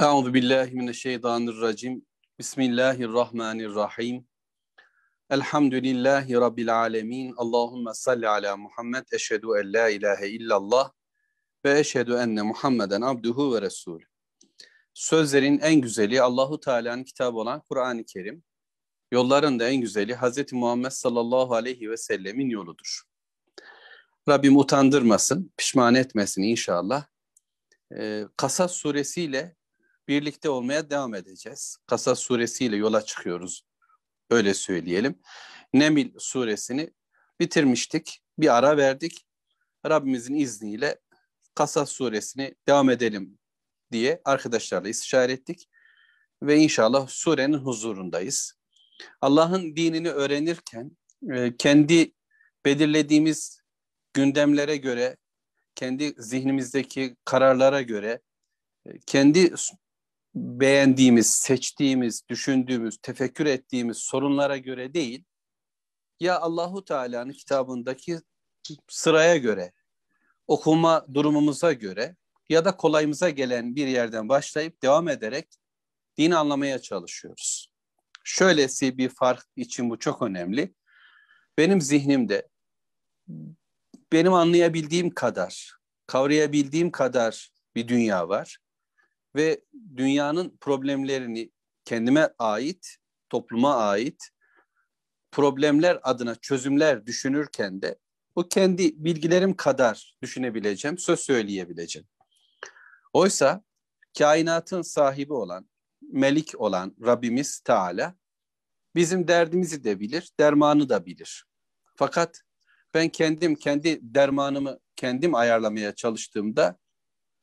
Euzu billahi mineşşeytanirracim. Bismillahirrahmanirrahim. Elhamdülillahi rabbil alamin. Allahumme salli ala Muhammed. Eşhedü en la ilahe illallah ve eşhedü enne Muhammeden abduhu ve resul. Sözlerin en güzeli Allahu Teala'nın kitabı olan Kur'an-ı Kerim. Yolların da en güzeli Hz. Muhammed sallallahu aleyhi ve sellemin yoludur. Rabbim utandırmasın, pişman etmesin inşallah. Ee, Kasas suresiyle birlikte olmaya devam edeceğiz. Kasas suresiyle yola çıkıyoruz. Öyle söyleyelim. Nemil suresini bitirmiştik. Bir ara verdik. Rabbimizin izniyle Kasas suresini devam edelim diye arkadaşlarla istişare ettik. Ve inşallah surenin huzurundayız. Allah'ın dinini öğrenirken e, kendi belirlediğimiz gündemlere göre, kendi zihnimizdeki kararlara göre, e, kendi beğendiğimiz, seçtiğimiz, düşündüğümüz, tefekkür ettiğimiz sorunlara göre değil, ya Allahu Teala'nın kitabındaki sıraya göre, okuma durumumuza göre ya da kolayımıza gelen bir yerden başlayıp devam ederek dini anlamaya çalışıyoruz. Şöylesi bir fark için bu çok önemli. Benim zihnimde benim anlayabildiğim kadar, kavrayabildiğim kadar bir dünya var ve dünyanın problemlerini kendime ait, topluma ait problemler adına çözümler düşünürken de bu kendi bilgilerim kadar düşünebileceğim, söz söyleyebileceğim. Oysa kainatın sahibi olan, melik olan Rabbimiz Teala bizim derdimizi de bilir, dermanı da bilir. Fakat ben kendim kendi dermanımı kendim ayarlamaya çalıştığımda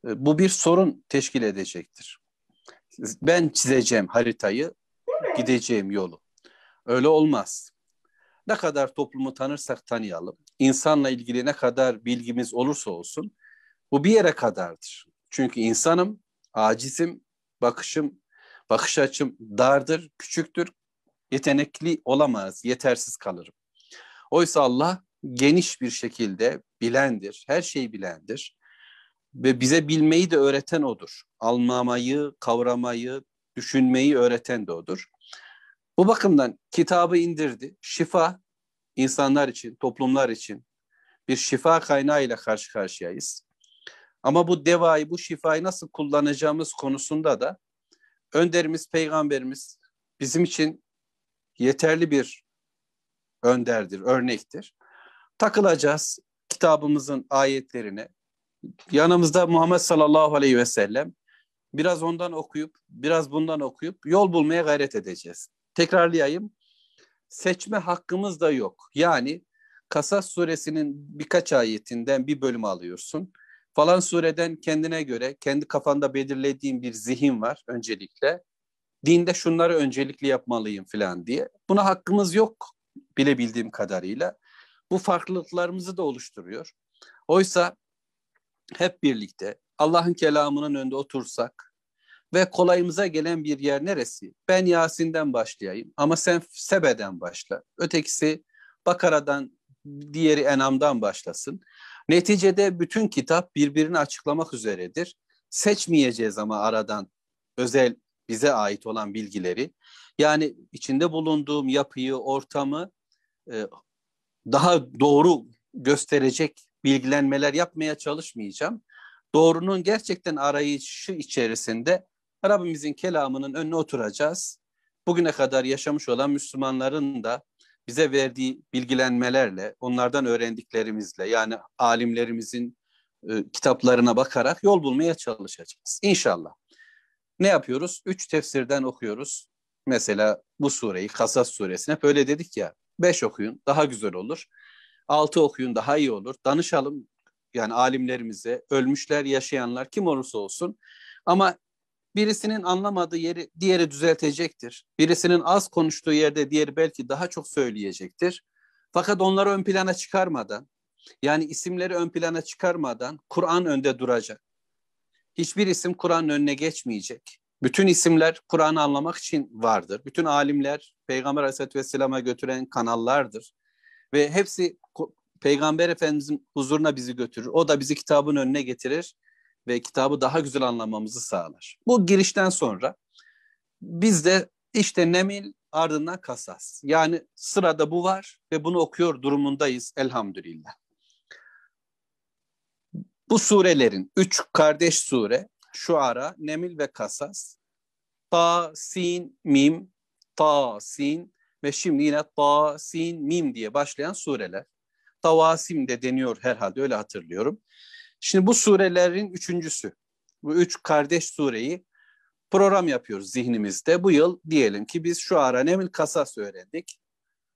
bu bir sorun teşkil edecektir. Ben çizeceğim haritayı, gideceğim yolu. Öyle olmaz. Ne kadar toplumu tanırsak tanıyalım, insanla ilgili ne kadar bilgimiz olursa olsun bu bir yere kadardır. Çünkü insanım, acizim, bakışım, bakış açım dardır, küçüktür, yetenekli olamaz, yetersiz kalırım. Oysa Allah geniş bir şekilde bilendir, her şeyi bilendir ve bize bilmeyi de öğreten odur. Anlamayı, kavramayı, düşünmeyi öğreten de odur. Bu bakımdan kitabı indirdi. Şifa insanlar için, toplumlar için bir şifa kaynağıyla karşı karşıyayız. Ama bu devayı, bu şifayı nasıl kullanacağımız konusunda da önderimiz, peygamberimiz bizim için yeterli bir önderdir, örnektir. Takılacağız kitabımızın ayetlerine, yanımızda Muhammed sallallahu aleyhi ve sellem biraz ondan okuyup biraz bundan okuyup yol bulmaya gayret edeceğiz. Tekrarlayayım. Seçme hakkımız da yok. Yani Kasas suresinin birkaç ayetinden bir bölüm alıyorsun. Falan sureden kendine göre kendi kafanda belirlediğin bir zihin var öncelikle. Dinde şunları öncelikli yapmalıyım falan diye. Buna hakkımız yok bilebildiğim kadarıyla. Bu farklılıklarımızı da oluşturuyor. Oysa hep birlikte Allah'ın kelamının önünde otursak ve kolayımıza gelen bir yer neresi? Ben Yasin'den başlayayım ama sen Sebe'den başla. Ötekisi Bakara'dan, diğeri Enam'dan başlasın. Neticede bütün kitap birbirini açıklamak üzeredir. Seçmeyeceğiz ama aradan özel bize ait olan bilgileri. Yani içinde bulunduğum yapıyı, ortamı e, daha doğru gösterecek bilgilenmeler yapmaya çalışmayacağım. Doğrunun gerçekten arayışı içerisinde Rabbimizin kelamının önüne oturacağız. Bugüne kadar yaşamış olan Müslümanların da bize verdiği bilgilenmelerle, onlardan öğrendiklerimizle yani alimlerimizin e, kitaplarına bakarak yol bulmaya çalışacağız. İnşallah. Ne yapıyoruz? Üç tefsirden okuyoruz. Mesela bu sureyi, Kasas suresine hep öyle dedik ya. Beş okuyun, daha güzel olur altı okuyun daha iyi olur. Danışalım yani alimlerimize, ölmüşler, yaşayanlar kim olursa olsun. Ama birisinin anlamadığı yeri diğeri düzeltecektir. Birisinin az konuştuğu yerde diğeri belki daha çok söyleyecektir. Fakat onları ön plana çıkarmadan, yani isimleri ön plana çıkarmadan Kur'an önde duracak. Hiçbir isim Kur'an'ın önüne geçmeyecek. Bütün isimler Kur'an'ı anlamak için vardır. Bütün alimler Peygamber Aleyhisselatü Vesselam'a götüren kanallardır. Ve hepsi Peygamber Efendimizin huzuruna bizi götürür. O da bizi kitabın önüne getirir. ve kitabı daha güzel anlamamızı sağlar. Bu girişten sonra biz de işte Nemil ardından Kasas. Yani sırada bu var ve bunu okuyor durumundayız elhamdülillah. Bu surelerin üç kardeş sure şu ara Nemil ve Kasas Ta, Sin, Mim, Ta, Sin ve şimdi yine Ta, Sin, Mim diye başlayan sureler. Tavasim de deniyor herhalde öyle hatırlıyorum. Şimdi bu surelerin üçüncüsü. Bu üç kardeş sureyi program yapıyoruz zihnimizde. Bu yıl diyelim ki biz şu ara Nemil Kasas öğrendik.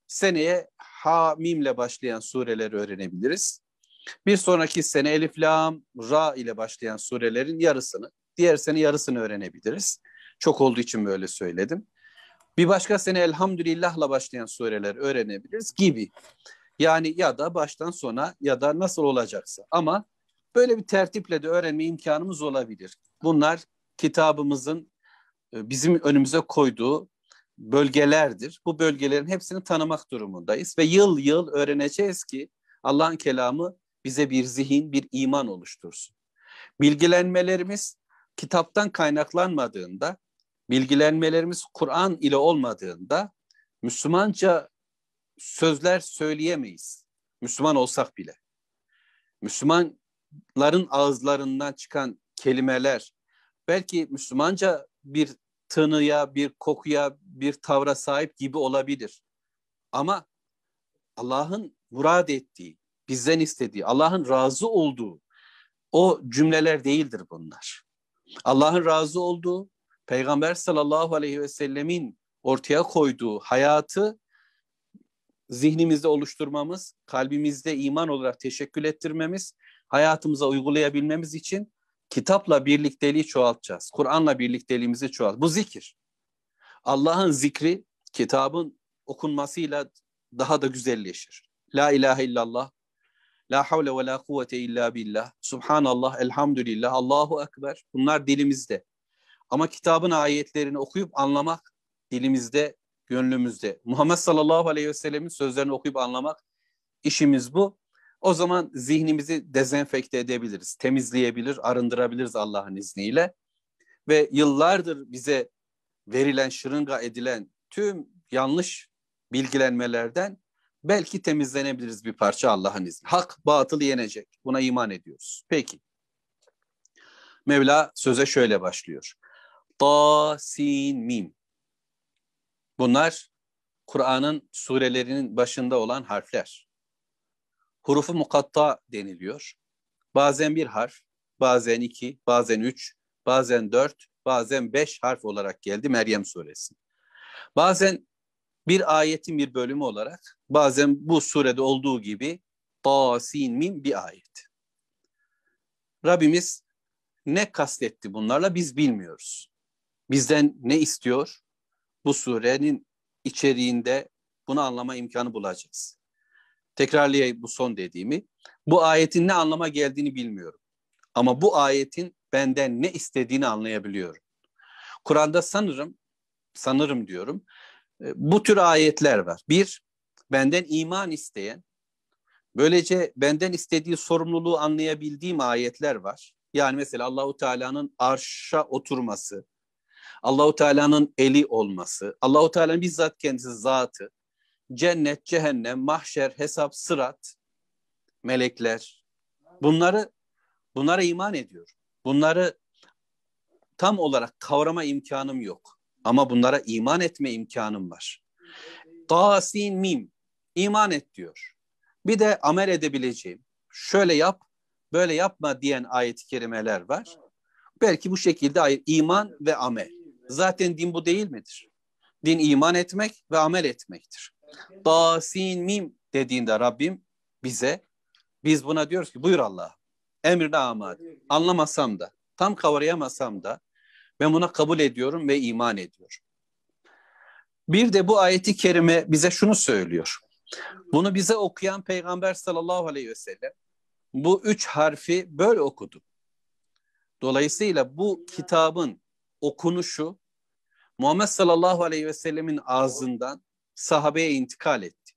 Seneye Ha, Mim'le başlayan sureleri öğrenebiliriz. Bir sonraki sene Elif, Lam, Ra ile başlayan surelerin yarısını, diğer sene yarısını öğrenebiliriz. Çok olduğu için böyle söyledim. Bir başka sene Elhamdülillah'la başlayan sureler öğrenebiliriz gibi. Yani ya da baştan sona ya da nasıl olacaksa. Ama böyle bir tertiple de öğrenme imkanımız olabilir. Bunlar kitabımızın e, bizim önümüze koyduğu bölgelerdir. Bu bölgelerin hepsini tanımak durumundayız ve yıl yıl öğreneceğiz ki Allah'ın kelamı bize bir zihin, bir iman oluştursun. Bilgilenmelerimiz kitaptan kaynaklanmadığında, bilgilenmelerimiz Kur'an ile olmadığında Müslümanca sözler söyleyemeyiz. Müslüman olsak bile. Müslümanların ağızlarından çıkan kelimeler belki Müslümanca bir tınıya, bir kokuya, bir tavra sahip gibi olabilir. Ama Allah'ın murad ettiği, bizden istediği, Allah'ın razı olduğu o cümleler değildir bunlar. Allah'ın razı olduğu, Peygamber sallallahu aleyhi ve sellemin ortaya koyduğu hayatı zihnimizde oluşturmamız, kalbimizde iman olarak teşekkül ettirmemiz, hayatımıza uygulayabilmemiz için kitapla birlikteliği çoğaltacağız. Kur'an'la birlikteliğimizi çoğalt. Bu zikir. Allah'ın zikri kitabın okunmasıyla daha da güzelleşir. La ilahe illallah, la havle ve la kuvvete illa billah, subhanallah, elhamdülillah, Allahu ekber. Bunlar dilimizde. Ama kitabın ayetlerini okuyup anlamak dilimizde, gönlümüzde. Muhammed sallallahu aleyhi ve sellemin sözlerini okuyup anlamak işimiz bu. O zaman zihnimizi dezenfekte edebiliriz, temizleyebilir, arındırabiliriz Allah'ın izniyle. Ve yıllardır bize verilen, şırınga edilen tüm yanlış bilgilenmelerden belki temizlenebiliriz bir parça Allah'ın izniyle. Hak batılı yenecek. Buna iman ediyoruz. Peki. Mevla söze şöyle başlıyor. Ta, sin, mim. Bunlar Kur'an'ın surelerinin başında olan harfler hurufu mukatta deniliyor. Bazen bir harf, bazen iki, bazen üç, bazen dört, bazen beş harf olarak geldi Meryem suresi. Bazen bir ayetin bir bölümü olarak, bazen bu surede olduğu gibi ta, sin, mim bir ayet. Rabbimiz ne kastetti bunlarla biz bilmiyoruz. Bizden ne istiyor? Bu surenin içeriğinde bunu anlama imkanı bulacağız. Tekrarlayayım bu son dediğimi. Bu ayetin ne anlama geldiğini bilmiyorum. Ama bu ayetin benden ne istediğini anlayabiliyorum. Kur'an'da sanırım, sanırım diyorum, e, bu tür ayetler var. Bir, benden iman isteyen, böylece benden istediği sorumluluğu anlayabildiğim ayetler var. Yani mesela Allahu Teala'nın arşa oturması, Allahu Teala'nın eli olması, Allahu Teala'nın bizzat kendisi zatı, cennet, cehennem, mahşer, hesap, sırat, melekler. Bunları bunlara iman ediyor. Bunları tam olarak kavrama imkanım yok. Ama bunlara iman etme imkanım var. Tasin mim. iman et diyor. Bir de amel edebileceğim. Şöyle yap, böyle yapma diyen ayet-i kerimeler var. Belki bu şekilde iman ve amel. Zaten din bu değil midir? Din iman etmek ve amel etmektir. Dasin mim dediğinde Rabbim bize biz buna diyoruz ki buyur Allah. Emrine amade. Anlamasam da, tam kavrayamasam da ben buna kabul ediyorum ve iman ediyorum. Bir de bu ayeti kerime bize şunu söylüyor. Bunu bize okuyan Peygamber sallallahu aleyhi ve sellem bu üç harfi böyle okudu. Dolayısıyla bu kitabın okunuşu Muhammed sallallahu aleyhi ve sellemin ağzından sahabeye intikal etti.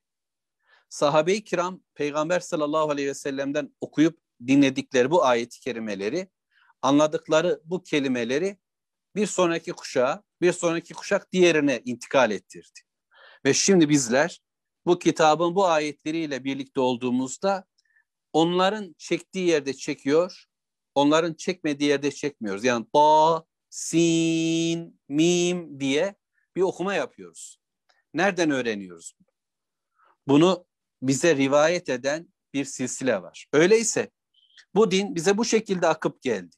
Sahabe-i kiram Peygamber sallallahu aleyhi ve sellem'den okuyup dinledikleri bu ayeti kerimeleri anladıkları bu kelimeleri bir sonraki kuşağa, bir sonraki kuşak diğerine intikal ettirdi. Ve şimdi bizler bu kitabın bu ayetleriyle birlikte olduğumuzda onların çektiği yerde çekiyor, onların çekmediği yerde çekmiyoruz. Yani ba, sin, mim diye bir okuma yapıyoruz. Nereden öğreniyoruz bunu? Bize rivayet eden bir silsile var. Öyleyse bu din bize bu şekilde akıp geldi.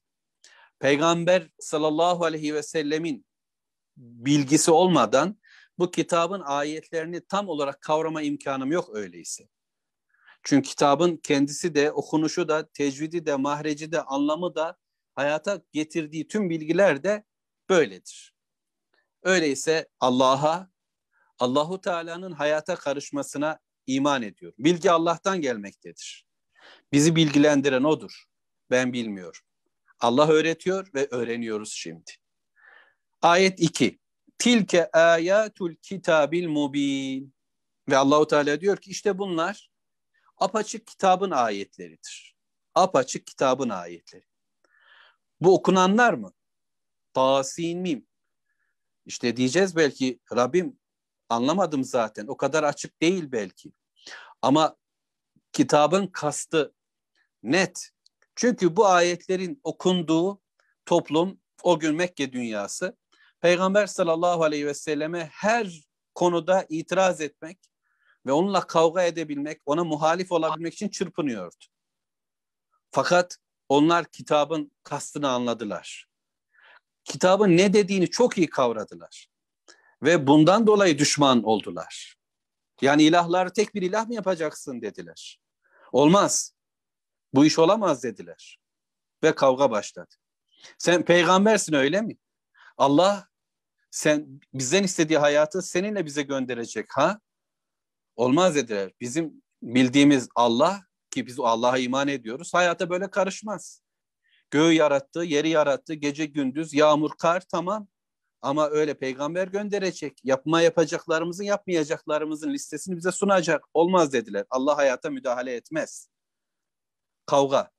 Peygamber sallallahu aleyhi ve sellemin bilgisi olmadan bu kitabın ayetlerini tam olarak kavrama imkanım yok öyleyse. Çünkü kitabın kendisi de, okunuşu da, tecvidi de, mahreci de, anlamı da, hayata getirdiği tüm bilgiler de böyledir. Öyleyse Allah'a, Allahu Teala'nın hayata karışmasına iman ediyorum. Bilgi Allah'tan gelmektedir. Bizi bilgilendiren odur. Ben bilmiyorum. Allah öğretiyor ve öğreniyoruz şimdi. Ayet 2. Tilke ayatul kitabil mubin. Ve Allahu Teala diyor ki işte bunlar apaçık kitabın ayetleridir. Apaçık kitabın ayetleri. Bu okunanlar mı? Tasin mim. İşte diyeceğiz belki Rabbim anlamadım zaten. O kadar açık değil belki. Ama kitabın kastı net. Çünkü bu ayetlerin okunduğu toplum o gün Mekke dünyası Peygamber sallallahu aleyhi ve selleme her konuda itiraz etmek ve onunla kavga edebilmek, ona muhalif olabilmek için çırpınıyordu. Fakat onlar kitabın kastını anladılar. Kitabın ne dediğini çok iyi kavradılar. Ve bundan dolayı düşman oldular. Yani ilahları tek bir ilah mı yapacaksın dediler. Olmaz. Bu iş olamaz dediler. Ve kavga başladı. Sen peygambersin öyle mi? Allah sen bizden istediği hayatı seninle bize gönderecek ha? Olmaz dediler. Bizim bildiğimiz Allah ki biz Allah'a iman ediyoruz. Hayata böyle karışmaz. Göğü yarattı, yeri yarattı, gece gündüz, yağmur, kar tamam. Ama öyle peygamber gönderecek. Yapma yapacaklarımızın, yapmayacaklarımızın listesini bize sunacak. Olmaz dediler. Allah hayata müdahale etmez. Kavga.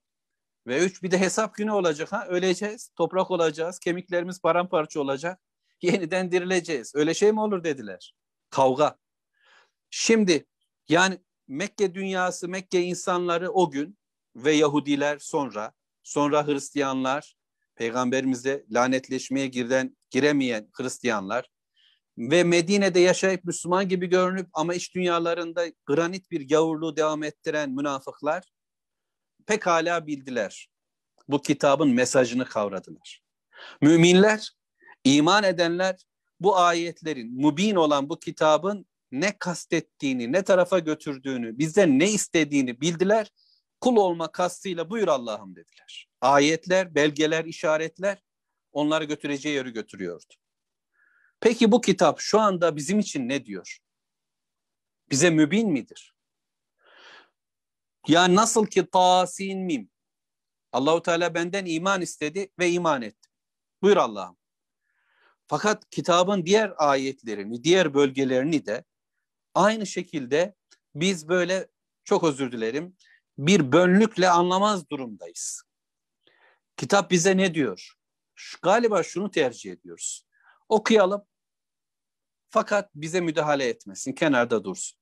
Ve üç bir de hesap günü olacak. ha Öleceğiz, toprak olacağız, kemiklerimiz paramparça olacak. Yeniden dirileceğiz. Öyle şey mi olur dediler. Kavga. Şimdi yani Mekke dünyası, Mekke insanları o gün ve Yahudiler sonra, sonra Hristiyanlar, peygamberimizle lanetleşmeye giren, giremeyen Hristiyanlar ve Medine'de yaşayıp Müslüman gibi görünüp ama iç dünyalarında granit bir gavurluğu devam ettiren münafıklar pekala bildiler. Bu kitabın mesajını kavradılar. Müminler, iman edenler bu ayetlerin, mubin olan bu kitabın ne kastettiğini, ne tarafa götürdüğünü, bizden ne istediğini bildiler. Kul olma kastıyla buyur Allah'ım dediler. Ayetler, belgeler, işaretler onları götüreceği yeri götürüyordu. Peki bu kitap şu anda bizim için ne diyor? Bize mübin midir? Ya nasıl ki tasin mim. Allahu Teala benden iman istedi ve iman ettim. Buyur Allah'ım. Fakat kitabın diğer ayetlerini, diğer bölgelerini de aynı şekilde biz böyle çok özür dilerim bir bönlükle anlamaz durumdayız. Kitap bize ne diyor? Galiba şunu tercih ediyoruz. Okuyalım fakat bize müdahale etmesin, kenarda dursun.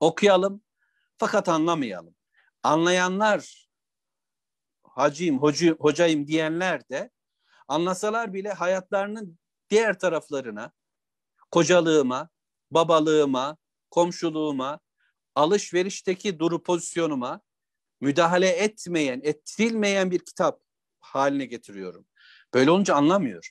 Okuyalım fakat anlamayalım. Anlayanlar, hacıyım, hocu, hocayım diyenler de anlasalar bile hayatlarının diğer taraflarına, kocalığıma, babalığıma, komşuluğuma, alışverişteki duru pozisyonuma müdahale etmeyen, ettirilmeyen bir kitap haline getiriyorum. Böyle olunca anlamıyor.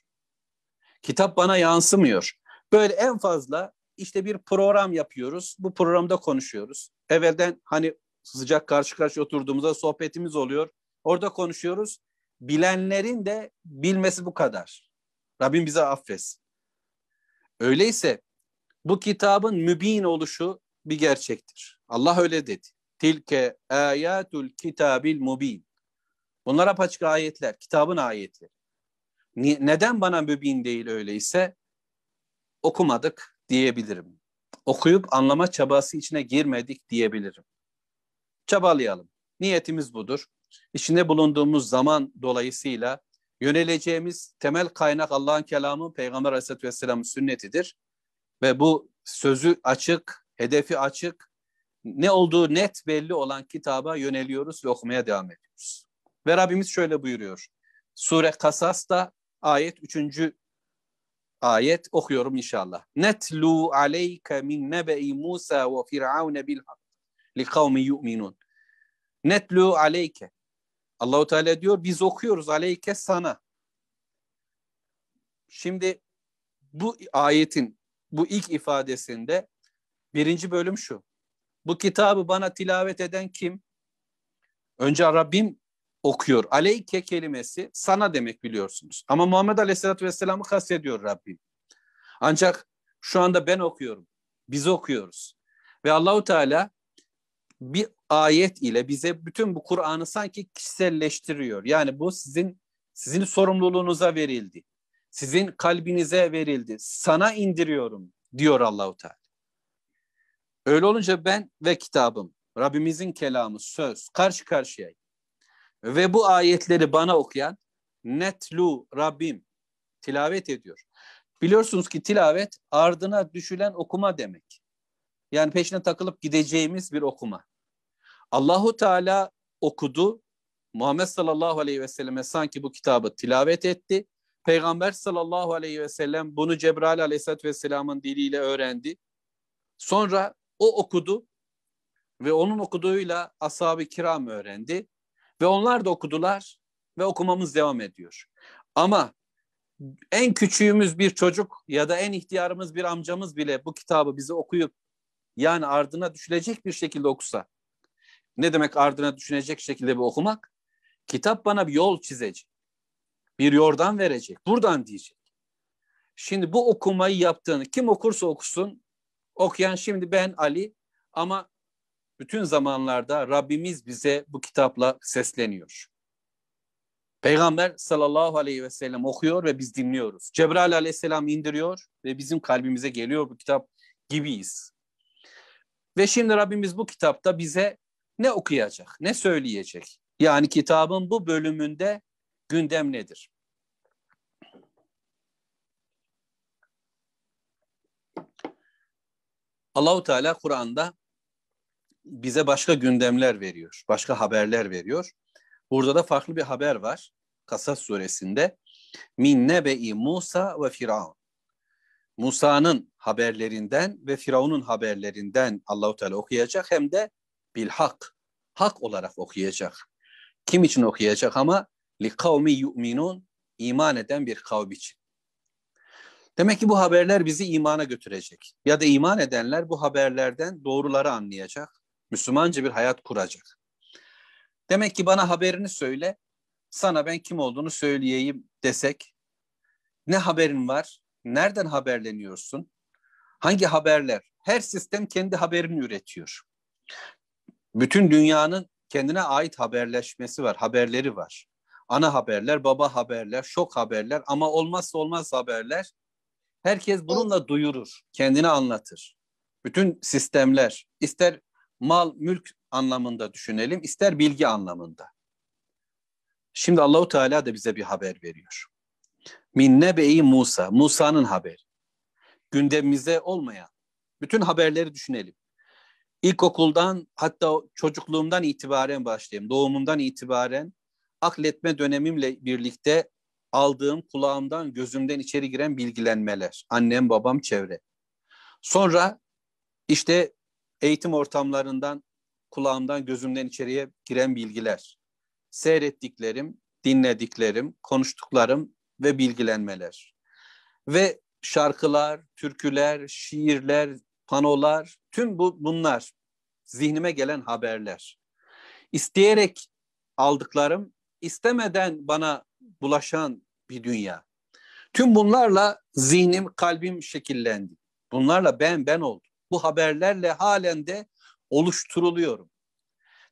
Kitap bana yansımıyor. Böyle en fazla işte bir program yapıyoruz. Bu programda konuşuyoruz. Evvelden hani sıcak karşı karşı oturduğumuzda sohbetimiz oluyor. Orada konuşuyoruz. Bilenlerin de bilmesi bu kadar. Rabbim bize affetsin. Öyleyse bu kitabın mübin oluşu bir gerçektir. Allah öyle dedi. Tilke ayatul kitabil mubin. Bunlar apaçık ayetler, kitabın ayetleri. Neden bana mübin değil öyleyse? Okumadık diyebilirim. Okuyup anlama çabası içine girmedik diyebilirim. Çabalayalım. Niyetimiz budur. İçinde bulunduğumuz zaman dolayısıyla Yöneleceğimiz temel kaynak Allah'ın kelamı, Peygamber Aleyhisselatü Vesselam'ın sünnetidir. Ve bu sözü açık, hedefi açık, ne olduğu net belli olan kitaba yöneliyoruz ve okumaya devam ediyoruz. Ve Rabbimiz şöyle buyuruyor. Sure Kasas'ta ayet 3. ayet okuyorum inşallah. Netlu aleyke min nebe'i Musa ve Firavun bil hak li kavmi yu'minun. Netlu aleyke. Allahu Teala diyor biz okuyoruz aleyke sana. Şimdi bu ayetin bu ilk ifadesinde birinci bölüm şu. Bu kitabı bana tilavet eden kim? Önce Rabbim okuyor. Aleyke kelimesi sana demek biliyorsunuz. Ama Muhammed Aleyhisselatü Vesselam'ı kastediyor Rabbim. Ancak şu anda ben okuyorum. Biz okuyoruz. Ve Allahu Teala bir ayet ile bize bütün bu Kur'an'ı sanki kişiselleştiriyor. Yani bu sizin sizin sorumluluğunuza verildi. Sizin kalbinize verildi. Sana indiriyorum diyor Allahu Teala. Öyle olunca ben ve kitabım, Rabbimizin kelamı, söz karşı karşıya. Ve bu ayetleri bana okuyan netlu Rabbim tilavet ediyor. Biliyorsunuz ki tilavet ardına düşülen okuma demek. Yani peşine takılıp gideceğimiz bir okuma. Allahu Teala okudu. Muhammed sallallahu aleyhi ve selleme sanki bu kitabı tilavet etti. Peygamber sallallahu aleyhi ve sellem bunu Cebrail aleyhissalatü vesselamın diliyle öğrendi. Sonra o okudu ve onun okuduğuyla ashab-ı kiram öğrendi. Ve onlar da okudular ve okumamız devam ediyor. Ama en küçüğümüz bir çocuk ya da en ihtiyarımız bir amcamız bile bu kitabı bize okuyup yani ardına düşülecek bir şekilde okusa. Ne demek ardına düşünecek şekilde bir okumak? Kitap bana bir yol çizecek. Bir yordan verecek. Buradan diyecek. Şimdi bu okumayı yaptığını kim okursa okusun okuyan şimdi ben Ali ama bütün zamanlarda Rabbimiz bize bu kitapla sesleniyor. Peygamber sallallahu aleyhi ve sellem okuyor ve biz dinliyoruz. Cebrail aleyhisselam indiriyor ve bizim kalbimize geliyor bu kitap gibiyiz. Ve şimdi Rabbimiz bu kitapta bize ne okuyacak, ne söyleyecek? Yani kitabın bu bölümünde gündem nedir? Allahu Teala Kur'an'da bize başka gündemler veriyor, başka haberler veriyor. Burada da farklı bir haber var. Kasas suresinde. Min nebe'i Musa ve Firavun. Musa'nın haberlerinden ve Firavun'un haberlerinden Allahu Teala okuyacak hem de bil hak. Hak olarak okuyacak. Kim için okuyacak ama li kavmi yu'minun iman eden bir kavm için. Demek ki bu haberler bizi imana götürecek. Ya da iman edenler bu haberlerden doğruları anlayacak Müslümanca bir hayat kuracak. Demek ki bana haberini söyle, sana ben kim olduğunu söyleyeyim desek, ne haberin var, nereden haberleniyorsun, hangi haberler, her sistem kendi haberini üretiyor. Bütün dünyanın kendine ait haberleşmesi var, haberleri var. Ana haberler, baba haberler, şok haberler ama olmazsa olmaz haberler. Herkes bununla duyurur, kendini anlatır. Bütün sistemler, ister mal, mülk anlamında düşünelim, ister bilgi anlamında. Şimdi Allahu Teala da bize bir haber veriyor. Min nebe'i Musa, Musa'nın haberi. Gündemimizde olmayan bütün haberleri düşünelim. İlkokuldan hatta çocukluğumdan itibaren başlayayım, doğumumdan itibaren akletme dönemimle birlikte aldığım kulağımdan, gözümden içeri giren bilgilenmeler. Annem, babam, çevre. Sonra işte eğitim ortamlarından kulağımdan gözümden içeriye giren bilgiler, seyrettiklerim, dinlediklerim, konuştuklarım ve bilgilenmeler. Ve şarkılar, türküler, şiirler, panolar, tüm bu bunlar zihnime gelen haberler. İsteyerek aldıklarım, istemeden bana bulaşan bir dünya. Tüm bunlarla zihnim, kalbim şekillendi. Bunlarla ben ben oldum bu haberlerle halen de oluşturuluyorum.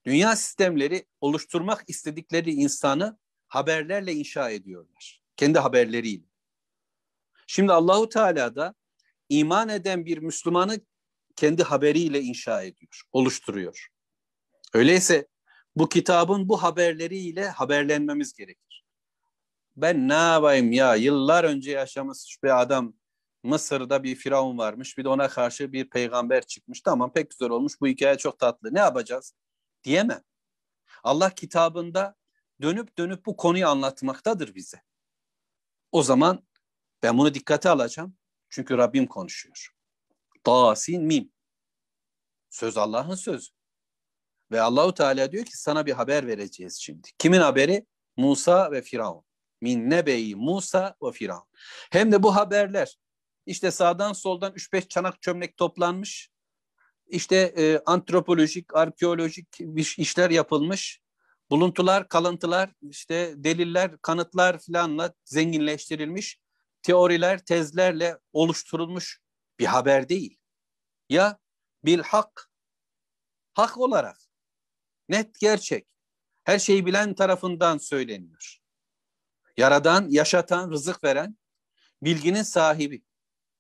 Dünya sistemleri oluşturmak istedikleri insanı haberlerle inşa ediyorlar. Kendi haberleriyle. Şimdi Allahu Teala da iman eden bir Müslümanı kendi haberiyle inşa ediyor, oluşturuyor. Öyleyse bu kitabın bu haberleriyle haberlenmemiz gerekir. Ben ne yapayım ya yıllar önce yaşamış bir adam Mısır'da bir firavun varmış bir de ona karşı bir peygamber çıkmış tamam pek güzel olmuş bu hikaye çok tatlı ne yapacağız diyemem. Allah kitabında dönüp dönüp bu konuyu anlatmaktadır bize. O zaman ben bunu dikkate alacağım. Çünkü Rabbim konuşuyor. Tasin mim. Söz Allah'ın sözü. Ve Allahu Teala diyor ki sana bir haber vereceğiz şimdi. Kimin haberi? Musa ve Firavun. Min nebeyi Musa ve Firavun. Hem de bu haberler işte sağdan soldan 3-5 çanak çömlek toplanmış. İşte e, antropolojik, arkeolojik işler yapılmış. Buluntular, kalıntılar, işte deliller, kanıtlar filanla zenginleştirilmiş. Teoriler, tezlerle oluşturulmuş bir haber değil. Ya bil hak, hak olarak, net gerçek, her şeyi bilen tarafından söyleniyor. Yaradan, yaşatan, rızık veren, bilginin sahibi,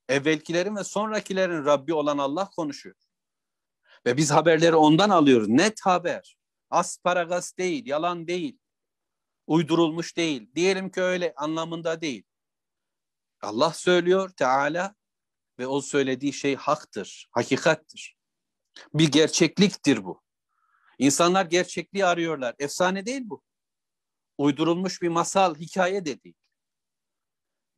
evvelkilerin ve sonrakilerin Rabbi olan Allah konuşuyor. Ve biz haberleri ondan alıyoruz. Net haber. Asparagas değil, yalan değil. Uydurulmuş değil. Diyelim ki öyle anlamında değil. Allah söylüyor Teala ve o söylediği şey haktır, hakikattir. Bir gerçekliktir bu. İnsanlar gerçekliği arıyorlar. Efsane değil bu. Uydurulmuş bir masal, hikaye de.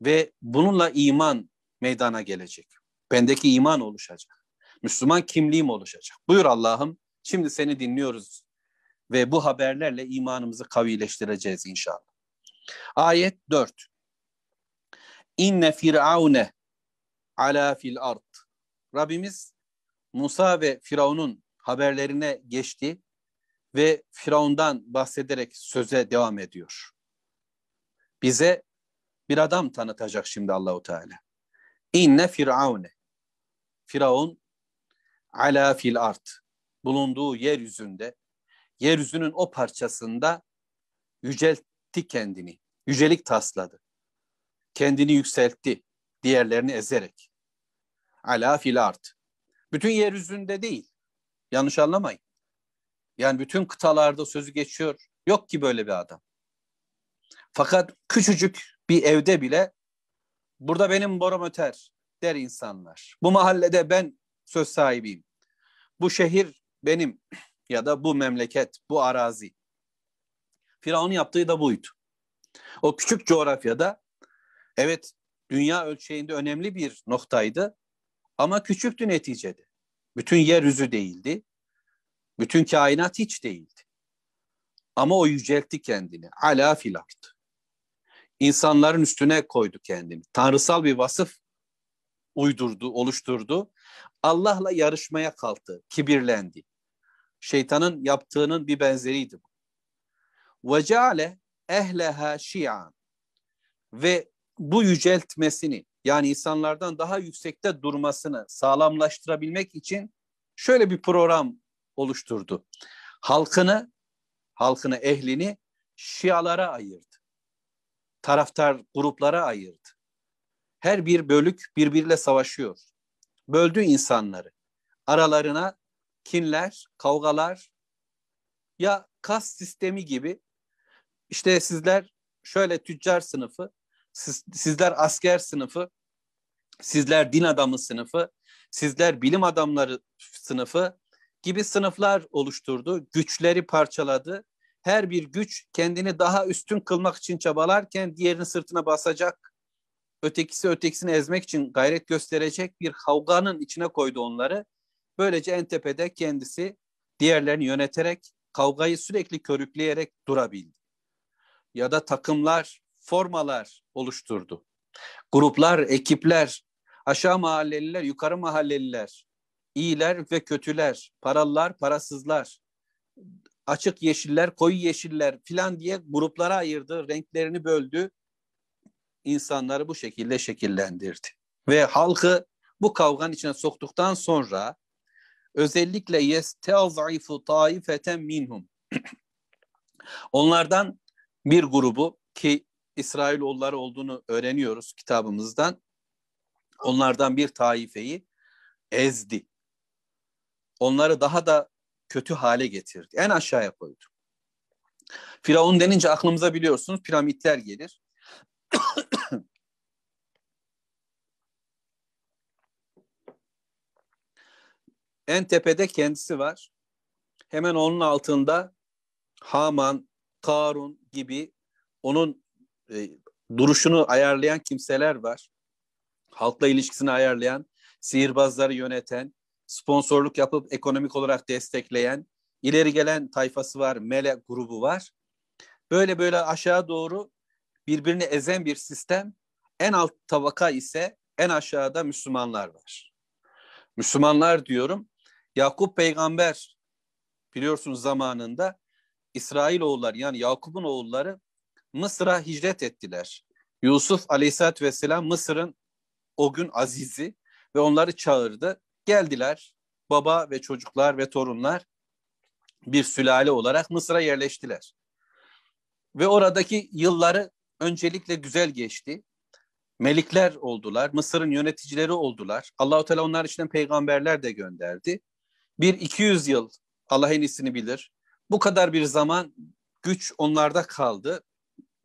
Ve bununla iman meydana gelecek. Bendeki iman oluşacak. Müslüman kimliğim oluşacak. Buyur Allah'ım. Şimdi seni dinliyoruz ve bu haberlerle imanımızı kavileştireceğiz inşallah. Ayet 4. İnne firavune ala fil ard. Rabbimiz Musa ve Firavun'un haberlerine geçti ve Firavun'dan bahsederek söze devam ediyor. Bize bir adam tanıtacak şimdi Allahu Teala. İnne firavune. Firavun ala fil ard. Bulunduğu yeryüzünde, yeryüzünün o parçasında yüceltti kendini. Yücelik tasladı. Kendini yükseltti. Diğerlerini ezerek. Ala fil ard. Bütün yeryüzünde değil. Yanlış anlamayın. Yani bütün kıtalarda sözü geçiyor. Yok ki böyle bir adam. Fakat küçücük bir evde bile burada benim borom öter der insanlar. Bu mahallede ben söz sahibiyim. Bu şehir benim ya da bu memleket, bu arazi. Firavun yaptığı da buydu. O küçük coğrafyada evet dünya ölçeğinde önemli bir noktaydı ama küçüktü neticede. Bütün yeryüzü değildi. Bütün kainat hiç değildi. Ama o yüceltti kendini. Ala fil. İnsanların üstüne koydu kendini. Tanrısal bir vasıf uydurdu, oluşturdu. Allah'la yarışmaya kalktı, kibirlendi. Şeytanın yaptığının bir benzeriydi bu. Ve ceale ehleha şi'an. Ve bu yüceltmesini yani insanlardan daha yüksekte durmasını sağlamlaştırabilmek için şöyle bir program oluşturdu. Halkını, halkını, ehlini şialara ayırdı. Taraftar gruplara ayırdı. Her bir bölük birbiriyle savaşıyor. Böldü insanları. Aralarına kinler, kavgalar ya kas sistemi gibi işte sizler şöyle tüccar sınıfı, siz, sizler asker sınıfı, sizler din adamı sınıfı, sizler bilim adamları sınıfı, gibi sınıflar oluşturdu, güçleri parçaladı. Her bir güç kendini daha üstün kılmak için çabalarken diğerinin sırtına basacak, ötekisi ötekisini ezmek için gayret gösterecek bir kavganın içine koydu onları. Böylece en tepede kendisi diğerlerini yöneterek, kavgayı sürekli körükleyerek durabildi. Ya da takımlar, formalar oluşturdu. Gruplar, ekipler, aşağı mahalleliler, yukarı mahalleliler, iyiler ve kötüler, paralılar, parasızlar, açık yeşiller, koyu yeşiller filan diye gruplara ayırdı, renklerini böldü. İnsanları bu şekilde şekillendirdi. Ve halkı bu kavganın içine soktuktan sonra özellikle yestezaifu taifeten minhum. Onlardan bir grubu ki İsrailoğulları olduğunu öğreniyoruz kitabımızdan. Onlardan bir taifeyi ezdi onları daha da kötü hale getirdi. En aşağıya koydu. Firavun denince aklımıza biliyorsunuz piramitler gelir. en tepede kendisi var. Hemen onun altında Haman, Karun gibi onun e, duruşunu ayarlayan kimseler var. Halkla ilişkisini ayarlayan, sihirbazları yöneten, sponsorluk yapıp ekonomik olarak destekleyen, ileri gelen tayfası var, mele grubu var. Böyle böyle aşağı doğru birbirini ezen bir sistem. En alt tabaka ise en aşağıda Müslümanlar var. Müslümanlar diyorum. Yakup peygamber biliyorsunuz zamanında İsrail oğulları yani Yakup'un oğulları Mısır'a hicret ettiler. Yusuf aleyhissalatü vesselam Mısır'ın o gün azizi ve onları çağırdı. Geldiler baba ve çocuklar ve torunlar bir sülale olarak Mısır'a yerleştiler. Ve oradaki yılları öncelikle güzel geçti. Melikler oldular, Mısır'ın yöneticileri oldular. Allahu Teala onlar için peygamberler de gönderdi. Bir 200 yıl Allah en iyisini bilir. Bu kadar bir zaman güç onlarda kaldı.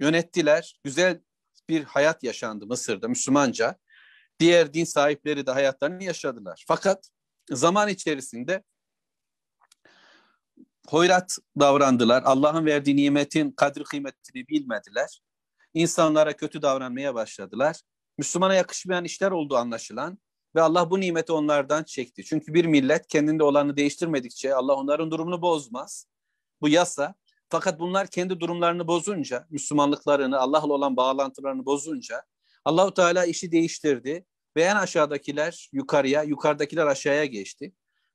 Yönettiler. Güzel bir hayat yaşandı Mısır'da Müslümanca. Diğer din sahipleri de hayatlarını yaşadılar. Fakat zaman içerisinde hoyrat davrandılar. Allah'ın verdiği nimetin kadri kıymetini bilmediler. İnsanlara kötü davranmaya başladılar. Müslümana yakışmayan işler olduğu anlaşılan ve Allah bu nimeti onlardan çekti. Çünkü bir millet kendinde olanı değiştirmedikçe Allah onların durumunu bozmaz. Bu yasa. Fakat bunlar kendi durumlarını bozunca, Müslümanlıklarını, Allah'la olan bağlantılarını bozunca Allahu Teala işi değiştirdi ve en aşağıdakiler yukarıya, yukarıdakiler aşağıya geçti.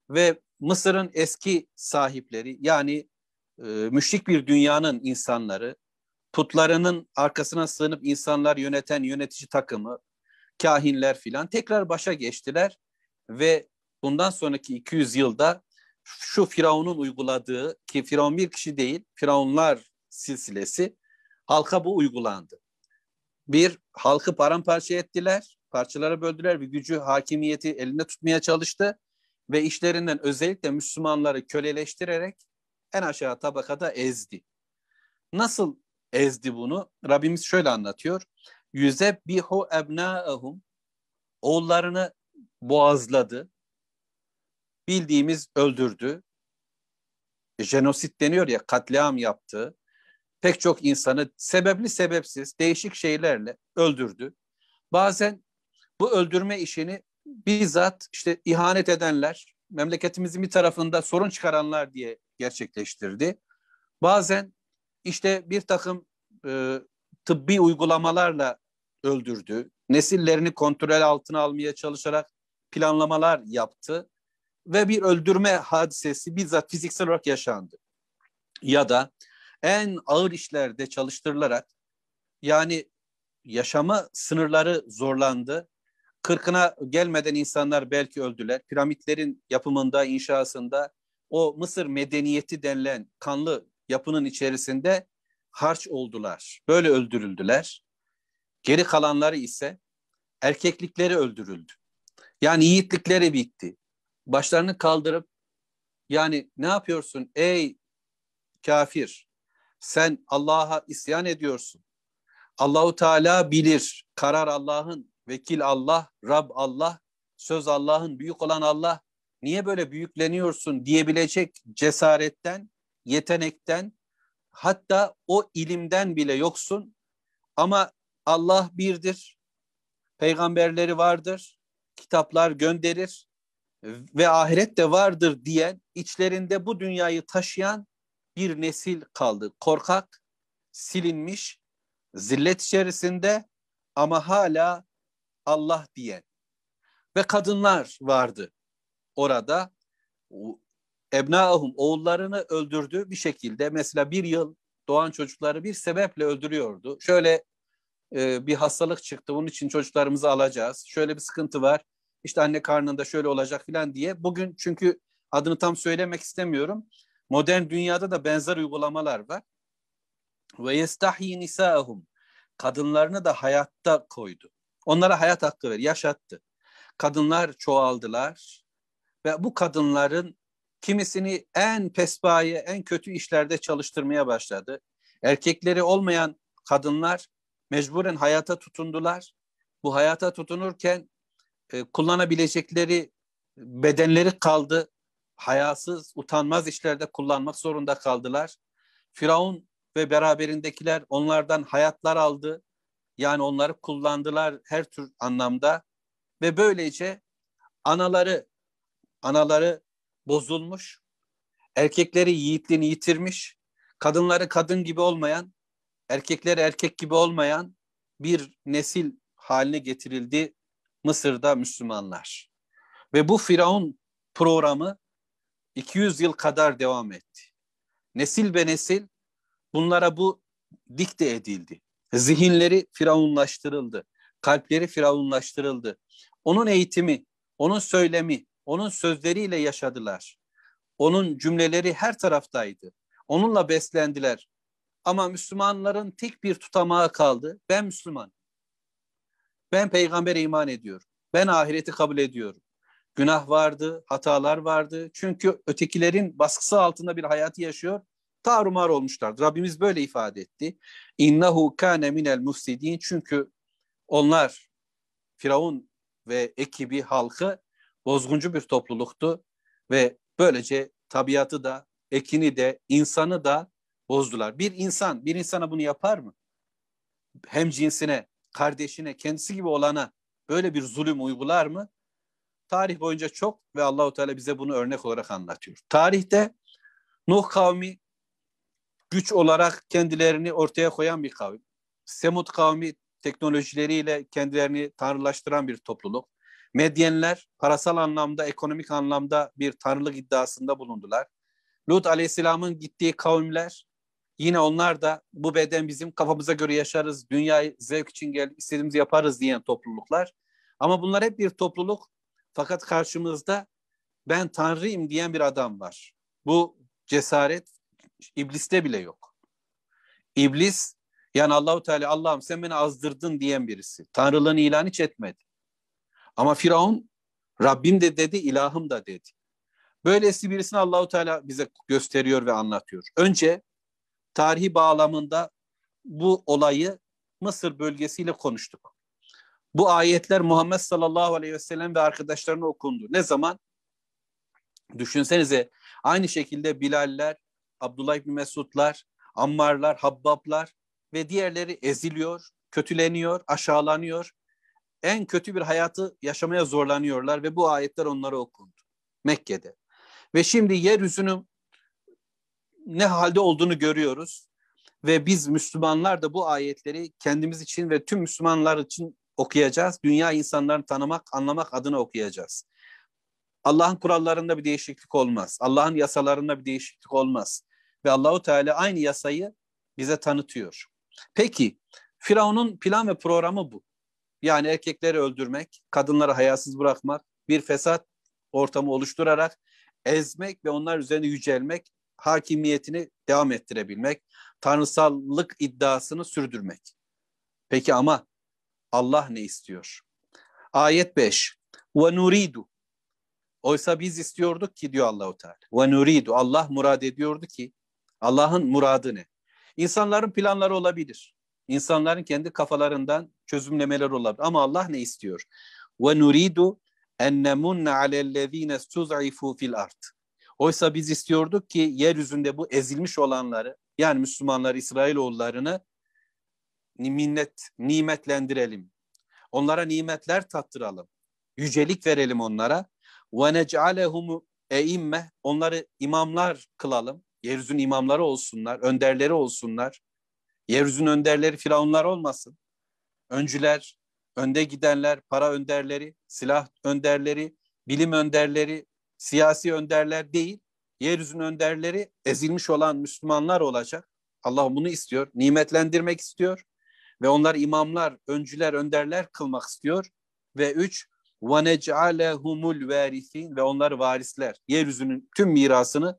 Ve Mısır'ın eski sahipleri yani e, müşrik bir dünyanın insanları, putlarının arkasına sığınıp insanlar yöneten yönetici takımı, kahinler filan tekrar başa geçtiler ve bundan sonraki 200 yılda şu Firavun'un uyguladığı ki Firavun bir kişi değil, Firavunlar silsilesi halka bu uygulandı. Bir, halkı paramparça ettiler, parçalara böldüler ve gücü, hakimiyeti elinde tutmaya çalıştı ve işlerinden özellikle Müslümanları köleleştirerek en aşağı tabakada ezdi. Nasıl ezdi bunu? Rabbimiz şöyle anlatıyor. Yüzebbihu ebnaehum oğullarını boğazladı. Bildiğimiz öldürdü. Jenosit deniyor ya katliam yaptı. Pek çok insanı sebepli sebepsiz değişik şeylerle öldürdü. Bazen bu öldürme işini bizzat işte ihanet edenler, memleketimizin bir tarafında sorun çıkaranlar diye gerçekleştirdi. Bazen işte bir takım e, tıbbi uygulamalarla öldürdü. Nesillerini kontrol altına almaya çalışarak planlamalar yaptı ve bir öldürme hadisesi bizzat fiziksel olarak yaşandı. Ya da en ağır işlerde çalıştırılarak yani yaşama sınırları zorlandı. Kırkına gelmeden insanlar belki öldüler. Piramitlerin yapımında, inşasında o Mısır medeniyeti denilen kanlı yapının içerisinde harç oldular. Böyle öldürüldüler. Geri kalanları ise erkeklikleri öldürüldü. Yani yiğitlikleri bitti. Başlarını kaldırıp yani ne yapıyorsun ey kafir? Sen Allah'a isyan ediyorsun. Allahu Teala bilir. Karar Allah'ın, vekil Allah, Rab Allah, söz Allah'ın, büyük olan Allah. Niye böyle büyükleniyorsun diyebilecek cesaretten, yetenekten, hatta o ilimden bile yoksun. Ama Allah birdir. Peygamberleri vardır. Kitaplar gönderir ve ahiret de vardır diyen, içlerinde bu dünyayı taşıyan bir nesil kaldı. Korkak, silinmiş, zillet içerisinde ama hala Allah diyen. Ve kadınlar vardı orada. Ebnaahum oğullarını öldürdü bir şekilde. Mesela bir yıl doğan çocukları bir sebeple öldürüyordu. Şöyle e, bir hastalık çıktı. Bunun için çocuklarımızı alacağız. Şöyle bir sıkıntı var. İşte anne karnında şöyle olacak falan diye. Bugün çünkü adını tam söylemek istemiyorum. Modern dünyada da benzer uygulamalar var. Ve yestahyi nisaahum. Kadınlarını da hayatta koydu. Onlara hayat hakkı ver, yaşattı. Kadınlar çoğaldılar ve bu kadınların kimisini en pespaye, en kötü işlerde çalıştırmaya başladı. Erkekleri olmayan kadınlar mecburen hayata tutundular. Bu hayata tutunurken e, kullanabilecekleri bedenleri kaldı. Hayasız, utanmaz işlerde kullanmak zorunda kaldılar. Firavun ve beraberindekiler onlardan hayatlar aldı. Yani onları kullandılar her tür anlamda ve böylece anaları anaları bozulmuş, erkekleri yiğitliğini yitirmiş, kadınları kadın gibi olmayan, erkekleri erkek gibi olmayan bir nesil haline getirildi Mısır'da Müslümanlar. Ve bu Firavun programı 200 yıl kadar devam etti. Nesil be nesil bunlara bu dikte edildi. Zihinleri firavunlaştırıldı. Kalpleri firavunlaştırıldı. Onun eğitimi, onun söylemi, onun sözleriyle yaşadılar. Onun cümleleri her taraftaydı. Onunla beslendiler. Ama Müslümanların tek bir tutamağı kaldı. Ben Müslüman. Ben peygambere iman ediyorum. Ben ahireti kabul ediyorum. Günah vardı, hatalar vardı. Çünkü ötekilerin baskısı altında bir hayatı yaşıyor. Tarumar olmuşlardı. Rabbimiz böyle ifade etti. İnnehu kâne minel mufsidin. Çünkü onlar Firavun ve ekibi halkı bozguncu bir topluluktu ve böylece tabiatı da, ekini de, insanı da bozdular. Bir insan, bir insana bunu yapar mı? Hem cinsine, kardeşine, kendisi gibi olana böyle bir zulüm uygular mı? Tarih boyunca çok ve Allahu Teala bize bunu örnek olarak anlatıyor. Tarihte Nuh kavmi güç olarak kendilerini ortaya koyan bir kavim. Semut kavmi teknolojileriyle kendilerini tanrılaştıran bir topluluk. Medyenler parasal anlamda, ekonomik anlamda bir tanrılık iddiasında bulundular. Lut aleyhisselamın gittiği kavimler yine onlar da bu beden bizim kafamıza göre yaşarız, dünyayı zevk için gel, istediğimizi yaparız diyen topluluklar. Ama bunlar hep bir topluluk fakat karşımızda ben tanrıyım diyen bir adam var. Bu cesaret ibliste bile yok. İblis yani Allahu Teala Allah'ım sen beni azdırdın diyen birisi. Tanrılığını ilan hiç etmedi. Ama Firavun Rabbim de dedi, ilahım da dedi. Böylesi birisini Allahu Teala bize gösteriyor ve anlatıyor. Önce tarihi bağlamında bu olayı Mısır bölgesiyle konuştuk. Bu ayetler Muhammed sallallahu aleyhi ve sellem ve arkadaşlarına okundu. Ne zaman? Düşünsenize aynı şekilde Bilaller, Abdullah İbni Mesudlar, Ammarlar, Habbablar ve diğerleri eziliyor, kötüleniyor, aşağılanıyor. En kötü bir hayatı yaşamaya zorlanıyorlar ve bu ayetler onlara okundu Mekke'de. Ve şimdi yeryüzünün ne halde olduğunu görüyoruz. Ve biz Müslümanlar da bu ayetleri kendimiz için ve tüm Müslümanlar için okuyacağız. Dünya insanlarını tanımak, anlamak adına okuyacağız. Allah'ın kurallarında bir değişiklik olmaz. Allah'ın yasalarında bir değişiklik olmaz. Ve Allahu Teala aynı yasayı bize tanıtıyor. Peki Firavun'un plan ve programı bu. Yani erkekleri öldürmek, kadınları hayasız bırakmak, bir fesat ortamı oluşturarak ezmek ve onlar üzerine yücelmek, hakimiyetini devam ettirebilmek, tanrısallık iddiasını sürdürmek. Peki ama Allah ne istiyor? Ayet 5. Ve nuridu. Oysa biz istiyorduk ki diyor Allahu Teala. Ve nuridu. Allah murad ediyordu ki Allah'ın muradı ne? İnsanların planları olabilir. İnsanların kendi kafalarından çözümlemeler olabilir. Ama Allah ne istiyor? Ve nuridu en nemunne alellezine stuz'ifu fil ard. Oysa biz istiyorduk ki yeryüzünde bu ezilmiş olanları yani Müslümanlar İsrailoğullarını minnet, nimetlendirelim. Onlara nimetler tattıralım. Yücelik verelim onlara. Ve nec'alehum eimme onları imamlar kılalım. Yeryüzünün imamları olsunlar, önderleri olsunlar. Yeryüzünün önderleri firavunlar olmasın. Öncüler, önde gidenler, para önderleri, silah önderleri, bilim önderleri, siyasi önderler değil. Yeryüzünün önderleri ezilmiş olan Müslümanlar olacak. Allah bunu istiyor, nimetlendirmek istiyor ve onlar imamlar, öncüler, önderler kılmak istiyor. Ve üç, وَنَجْعَلَهُمُ الْوَارِثِينَ ve onlar varisler. Yeryüzünün tüm mirasını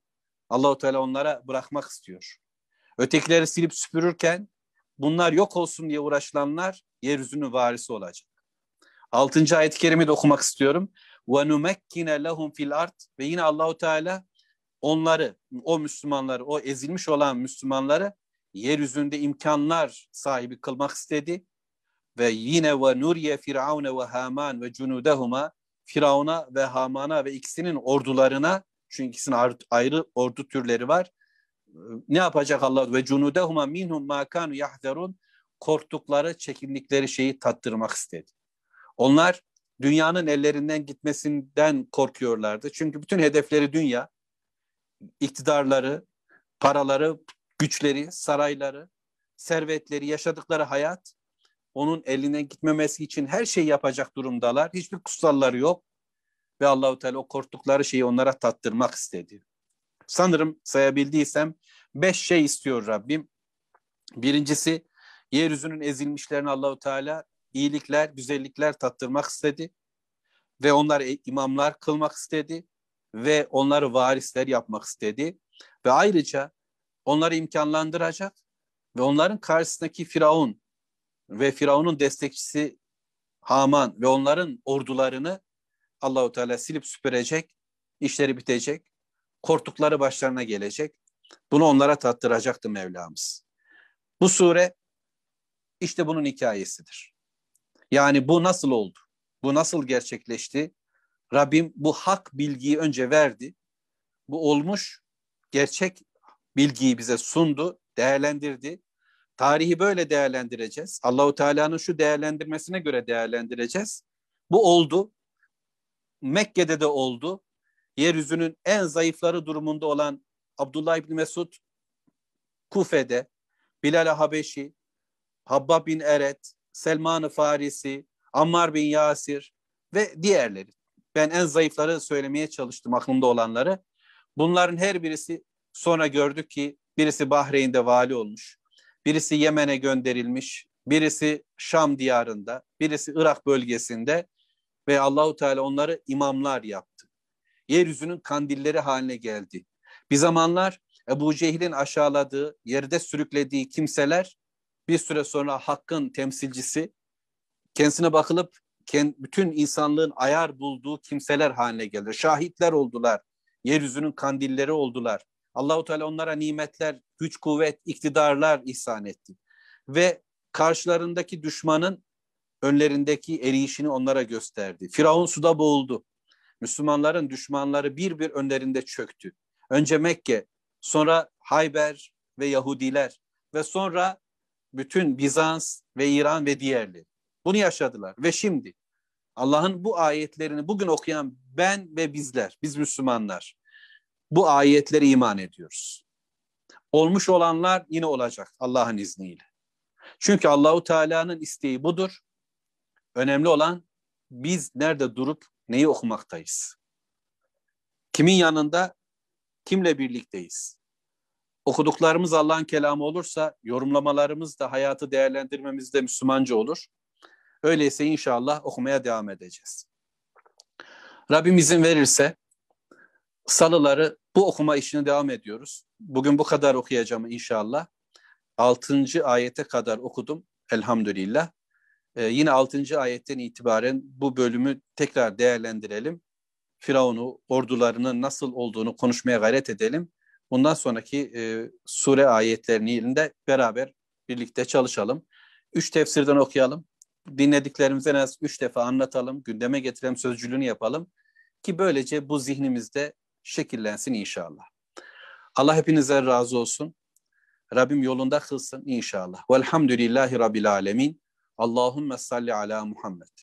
Allahu Teala onlara bırakmak istiyor. Ötekileri silip süpürürken bunlar yok olsun diye uğraşılanlar yeryüzünün varisi olacak. Altıncı ayet-i kerimi de okumak istiyorum. وَنُمَكِّنَ لَهُمْ fil art Ve yine Allahu Teala onları, o Müslümanları, o ezilmiş olan Müslümanları yeryüzünde imkanlar sahibi kılmak istedi. Ve yine ve nuriye firavune ve haman ve cunudehuma Firavun'a ve Haman'a ve ikisinin ordularına Çünkü ikisinin ayrı ordu türleri var. Ne yapacak Allah? Ve cunudehuma minhum ma kanu yahzerun korktukları, çekindikleri şeyi tattırmak istedi. Onlar dünyanın ellerinden gitmesinden korkuyorlardı. Çünkü bütün hedefleri dünya, iktidarları, paraları, güçleri, sarayları, servetleri, yaşadıkları hayat onun elinden gitmemesi için her şeyi yapacak durumdalar. Hiçbir kutsalları yok ve Allahu Teala o korktukları şeyi onlara tattırmak istedi. Sanırım sayabildiysem beş şey istiyor Rabbim. Birincisi yeryüzünün ezilmişlerine Allahu Teala iyilikler, güzellikler tattırmak istedi ve onları imamlar kılmak istedi ve onları varisler yapmak istedi ve ayrıca onları imkanlandıracak ve onların karşısındaki Firavun ve Firavun'un destekçisi Haman ve onların ordularını Allahu Teala silip süpürecek, işleri bitecek, korktukları başlarına gelecek. Bunu onlara tattıracaktı Mevlamız. Bu sure işte bunun hikayesidir. Yani bu nasıl oldu? Bu nasıl gerçekleşti? Rabbim bu hak bilgiyi önce verdi. Bu olmuş gerçek bilgiyi bize sundu, değerlendirdi. Tarihi böyle değerlendireceğiz. Allahu Teala'nın şu değerlendirmesine göre değerlendireceğiz. Bu oldu. Mekke'de de oldu. Yeryüzünün en zayıfları durumunda olan Abdullah İbni Mesud Kufe'de, Bilal Habeşi, Habbab bin Eret, Selman-ı Farisi, Ammar bin Yasir ve diğerleri. Ben en zayıfları söylemeye çalıştım aklımda olanları. Bunların her birisi sonra gördük ki birisi Bahreyn'de vali olmuş. Birisi Yemen'e gönderilmiş, birisi Şam diyarında, birisi Irak bölgesinde ve Allahu Teala onları imamlar yaptı. Yeryüzünün kandilleri haline geldi. Bir zamanlar Ebu Cehil'in aşağıladığı, yerde sürüklediği kimseler bir süre sonra hakkın temsilcisi, kendisine bakılıp bütün insanlığın ayar bulduğu kimseler haline geldi. Şahitler oldular. Yeryüzünün kandilleri oldular. Allahu Teala onlara nimetler, güç, kuvvet, iktidarlar ihsan etti. Ve karşılarındaki düşmanın önlerindeki eriyişini onlara gösterdi. Firavun suda boğuldu. Müslümanların düşmanları bir bir önlerinde çöktü. Önce Mekke, sonra Hayber ve Yahudiler ve sonra bütün Bizans ve İran ve diğerleri. Bunu yaşadılar ve şimdi Allah'ın bu ayetlerini bugün okuyan ben ve bizler, biz Müslümanlar bu ayetleri iman ediyoruz. Olmuş olanlar yine olacak Allah'ın izniyle. Çünkü Allahu Teala'nın isteği budur. Önemli olan biz nerede durup neyi okumaktayız? Kimin yanında, kimle birlikteyiz? Okuduklarımız Allah'ın kelamı olursa yorumlamalarımız da hayatı değerlendirmemiz de Müslümanca olur. Öyleyse inşallah okumaya devam edeceğiz. Rabbim izin verirse salıları bu okuma işine devam ediyoruz. Bugün bu kadar okuyacağım inşallah. Altıncı ayete kadar okudum elhamdülillah. Ee, yine altıncı ayetten itibaren bu bölümü tekrar değerlendirelim. Firavun'u, ordularının nasıl olduğunu konuşmaya gayret edelim. Bundan sonraki e, sure ayetlerinin de beraber birlikte çalışalım. Üç tefsirden okuyalım. Dinlediklerimizi en az üç defa anlatalım, gündeme getirelim, sözcülüğünü yapalım. Ki böylece bu zihnimizde şekillensin inşallah. Allah hepinize razı olsun. Rabbim yolunda kılsın inşallah. Velhamdülillahi Rabbil Alemin. Allahümme salli ala Muhammed.